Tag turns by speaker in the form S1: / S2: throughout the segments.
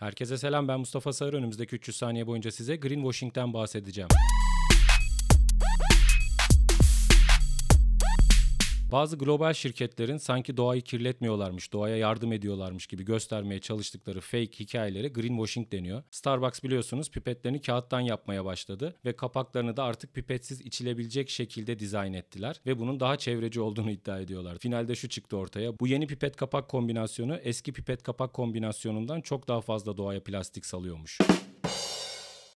S1: Herkese selam ben Mustafa Sarı. Önümüzdeki 300 saniye boyunca size greenwashing'ten bahsedeceğim. Bazı global şirketlerin sanki doğayı kirletmiyorlarmış, doğaya yardım ediyorlarmış gibi göstermeye çalıştıkları fake hikayeleri greenwashing deniyor. Starbucks biliyorsunuz pipetlerini kağıttan yapmaya başladı ve kapaklarını da artık pipetsiz içilebilecek şekilde dizayn ettiler ve bunun daha çevreci olduğunu iddia ediyorlar. Finalde şu çıktı ortaya. Bu yeni pipet kapak kombinasyonu eski pipet kapak kombinasyonundan çok daha fazla doğaya plastik salıyormuş.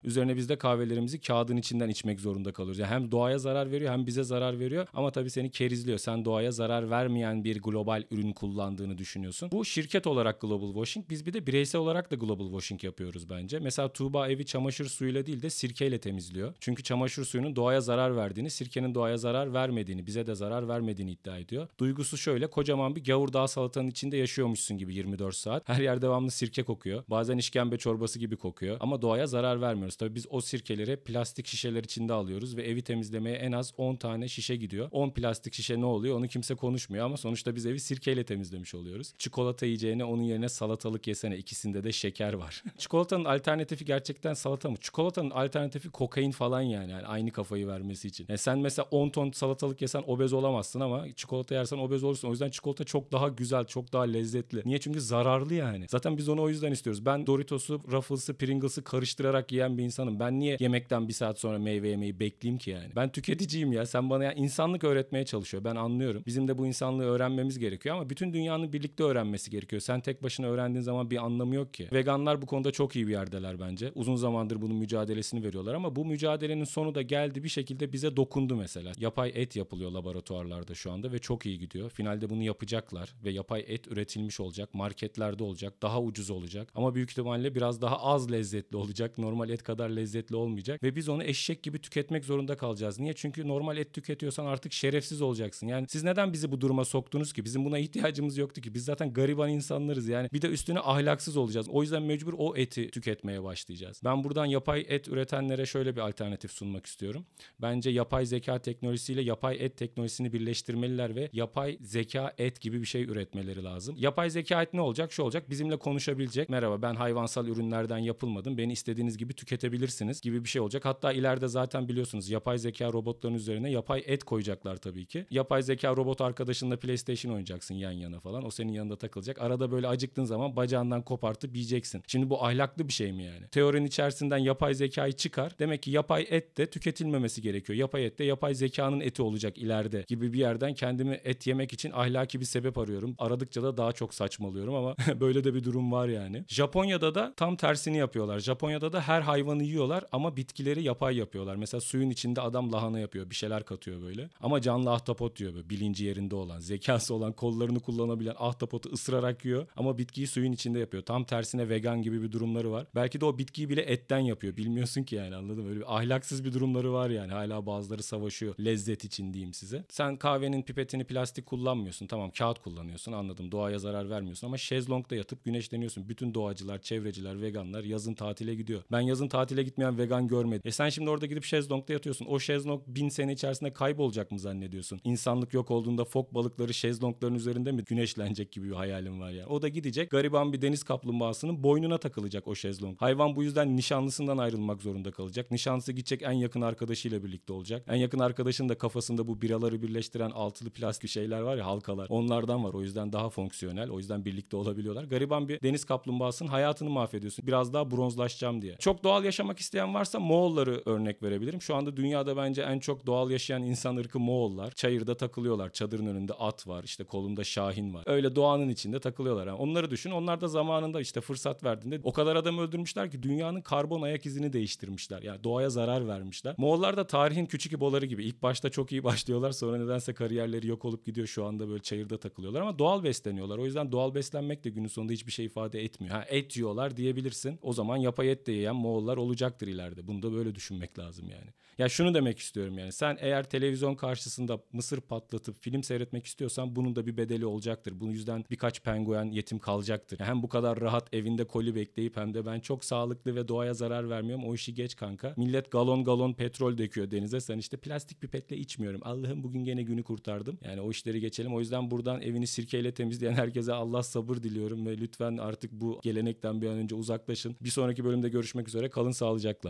S1: Üzerine biz de kahvelerimizi kağıdın içinden içmek zorunda kalıyoruz. Yani hem doğaya zarar veriyor hem bize zarar veriyor ama tabii seni kerizliyor. Sen doğaya zarar vermeyen bir global ürün kullandığını düşünüyorsun. Bu şirket olarak global washing. Biz bir de bireysel olarak da global washing yapıyoruz bence. Mesela Tuğba evi çamaşır suyuyla değil de sirkeyle temizliyor. Çünkü çamaşır suyunun doğaya zarar verdiğini, sirkenin doğaya zarar vermediğini, bize de zarar vermediğini iddia ediyor. Duygusu şöyle kocaman bir gavurdağ salatanın içinde yaşıyormuşsun gibi 24 saat. Her yer devamlı sirke kokuyor. Bazen işkembe çorbası gibi kokuyor. Ama doğaya zarar vermiyoruz alıyoruz. Tabii biz o sirkeleri plastik şişeler içinde alıyoruz ve evi temizlemeye en az 10 tane şişe gidiyor. 10 plastik şişe ne oluyor onu kimse konuşmuyor ama sonuçta biz evi sirkeyle temizlemiş oluyoruz. Çikolata yiyeceğine onun yerine salatalık yesene ikisinde de şeker var. Çikolatanın alternatifi gerçekten salata mı? Çikolatanın alternatifi kokain falan yani, yani aynı kafayı vermesi için. Yani sen mesela 10 ton salatalık yesen obez olamazsın ama çikolata yersen obez olursun. O yüzden çikolata çok daha güzel, çok daha lezzetli. Niye? Çünkü zararlı yani. Zaten biz onu o yüzden istiyoruz. Ben Doritos'u, Ruffles'ı, Pringles'ı karıştırarak yiyen bir insanım. Ben niye yemekten bir saat sonra meyve yemeyi bekleyeyim ki yani? Ben tüketiciyim ya. Sen bana ya insanlık öğretmeye çalışıyor. Ben anlıyorum. Bizim de bu insanlığı öğrenmemiz gerekiyor ama bütün dünyanın birlikte öğrenmesi gerekiyor. Sen tek başına öğrendiğin zaman bir anlamı yok ki. Veganlar bu konuda çok iyi bir yerdeler bence. Uzun zamandır bunun mücadelesini veriyorlar ama bu mücadelenin sonu da geldi bir şekilde bize dokundu mesela. Yapay et yapılıyor laboratuvarlarda şu anda ve çok iyi gidiyor. Finalde bunu yapacaklar ve yapay et üretilmiş olacak. Marketlerde olacak. Daha ucuz olacak. Ama büyük ihtimalle biraz daha az lezzetli olacak. Normal et kadar lezzetli olmayacak ve biz onu eşek gibi tüketmek zorunda kalacağız. Niye? Çünkü normal et tüketiyorsan artık şerefsiz olacaksın. Yani siz neden bizi bu duruma soktunuz ki? Bizim buna ihtiyacımız yoktu ki. Biz zaten gariban insanlarız yani. Bir de üstüne ahlaksız olacağız. O yüzden mecbur o eti tüketmeye başlayacağız. Ben buradan yapay et üretenlere şöyle bir alternatif sunmak istiyorum. Bence yapay zeka teknolojisiyle yapay et teknolojisini birleştirmeliler ve yapay zeka et gibi bir şey üretmeleri lazım. Yapay zeka et ne olacak? Şu olacak. Bizimle konuşabilecek. Merhaba ben hayvansal ürünlerden yapılmadım. Beni istediğiniz gibi tüketebilirsiniz gibi bir şey olacak. Hatta ileride zaten biliyorsunuz yapay zeka robotların üzerine yapay et koyacaklar tabii ki. Yapay zeka robot arkadaşınla PlayStation oynayacaksın yan yana falan. O senin yanında takılacak. Arada böyle acıktığın zaman bacağından kopartıp yiyeceksin. Şimdi bu ahlaklı bir şey mi yani? Teorinin içerisinden yapay zekayı çıkar. Demek ki yapay et de tüketilmemesi gerekiyor. Yapay et de yapay zekanın eti olacak ileride gibi bir yerden kendimi et yemek için ahlaki bir sebep arıyorum. Aradıkça da daha çok saçmalıyorum ama böyle de bir durum var yani. Japonya'da da tam tersini yapıyorlar. Japonya'da da her hayvanı yiyorlar ama bitkileri yapay yapıyorlar. Mesela suyun içinde adam lahana yapıyor. Bir şeyler katıyor böyle. Ama canlı ahtapot diyor böyle. Bilinci yerinde olan, zekası olan, kollarını kullanabilen ahtapotu ısırarak yiyor. Ama bitkiyi suyun içinde yapıyor. Tam tersine vegan gibi bir durumları var. Belki de o bitkiyi bile etten yapıyor. Bilmiyorsun ki yani anladın mı? Böyle bir ahlaksız bir durumları var yani. Hala bazıları savaşıyor. Lezzet için diyeyim size. Sen kahvenin pipetini plastik kullanmıyorsun. Tamam kağıt kullanıyorsun anladım. Doğaya zarar vermiyorsun ama şezlongda yatıp güneşleniyorsun. Bütün doğacılar, çevreciler, veganlar yazın tatile gidiyor. Ben yazın tatile gitmeyen vegan görmedim. E sen şimdi orada gidip şezlongda yatıyorsun. O şezlong bin sene içerisinde kaybolacak mı zannediyorsun? İnsanlık yok olduğunda fok balıkları şezlongların üzerinde mi güneşlenecek gibi bir hayalim var yani. O da gidecek gariban bir deniz kaplumbağasının boynuna takılacak o şezlong. Hayvan bu yüzden nişanlısından ayrılmak zorunda kalacak. Nişanlısı gidecek en yakın arkadaşıyla birlikte olacak. En yakın arkadaşın da kafasında bu biraları birleştiren altılı plastik şeyler var ya halkalar. Onlardan var. O yüzden daha fonksiyonel. O yüzden birlikte olabiliyorlar. Gariban bir deniz kaplumbağasının hayatını mahvediyorsun. Biraz daha bronzlaşacağım diye. Çok doğal yaşamak isteyen varsa Moğolları örnek verebilirim. Şu anda dünyada bence en çok doğal yaşayan insan ırkı Moğollar. Çayırda takılıyorlar. Çadırın önünde at var. işte kolunda şahin var. Öyle doğanın içinde takılıyorlar. Yani onları düşün. Onlar da zamanında işte fırsat verdiğinde o kadar adam öldürmüşler ki dünyanın karbon ayak izini değiştirmişler. Yani doğaya zarar vermişler. Moğollar da tarihin küçük iboları gibi. İlk başta çok iyi başlıyorlar. Sonra nedense kariyerleri yok olup gidiyor. Şu anda böyle çayırda takılıyorlar ama doğal besleniyorlar. O yüzden doğal beslenmek de günün sonunda hiçbir şey ifade etmiyor. Ha et yiyorlar diyebilirsin. O zaman yapay et de yiyen Moğollar facialar olacaktır ileride. Bunu da böyle düşünmek lazım yani. Ya şunu demek istiyorum yani sen eğer televizyon karşısında mısır patlatıp film seyretmek istiyorsan bunun da bir bedeli olacaktır. Bu yüzden birkaç penguen yetim kalacaktır. Hem bu kadar rahat evinde koli bekleyip hem de ben çok sağlıklı ve doğaya zarar vermiyorum. O işi geç kanka. Millet galon galon petrol döküyor denize. Sen işte plastik pipetle içmiyorum. Allah'ım bugün gene günü kurtardım. Yani o işleri geçelim. O yüzden buradan evini sirkeyle temizleyen herkese Allah sabır diliyorum ve lütfen artık bu gelenekten bir an önce uzaklaşın. Bir sonraki bölümde görüşmek üzere. Kalın sağlıcakla.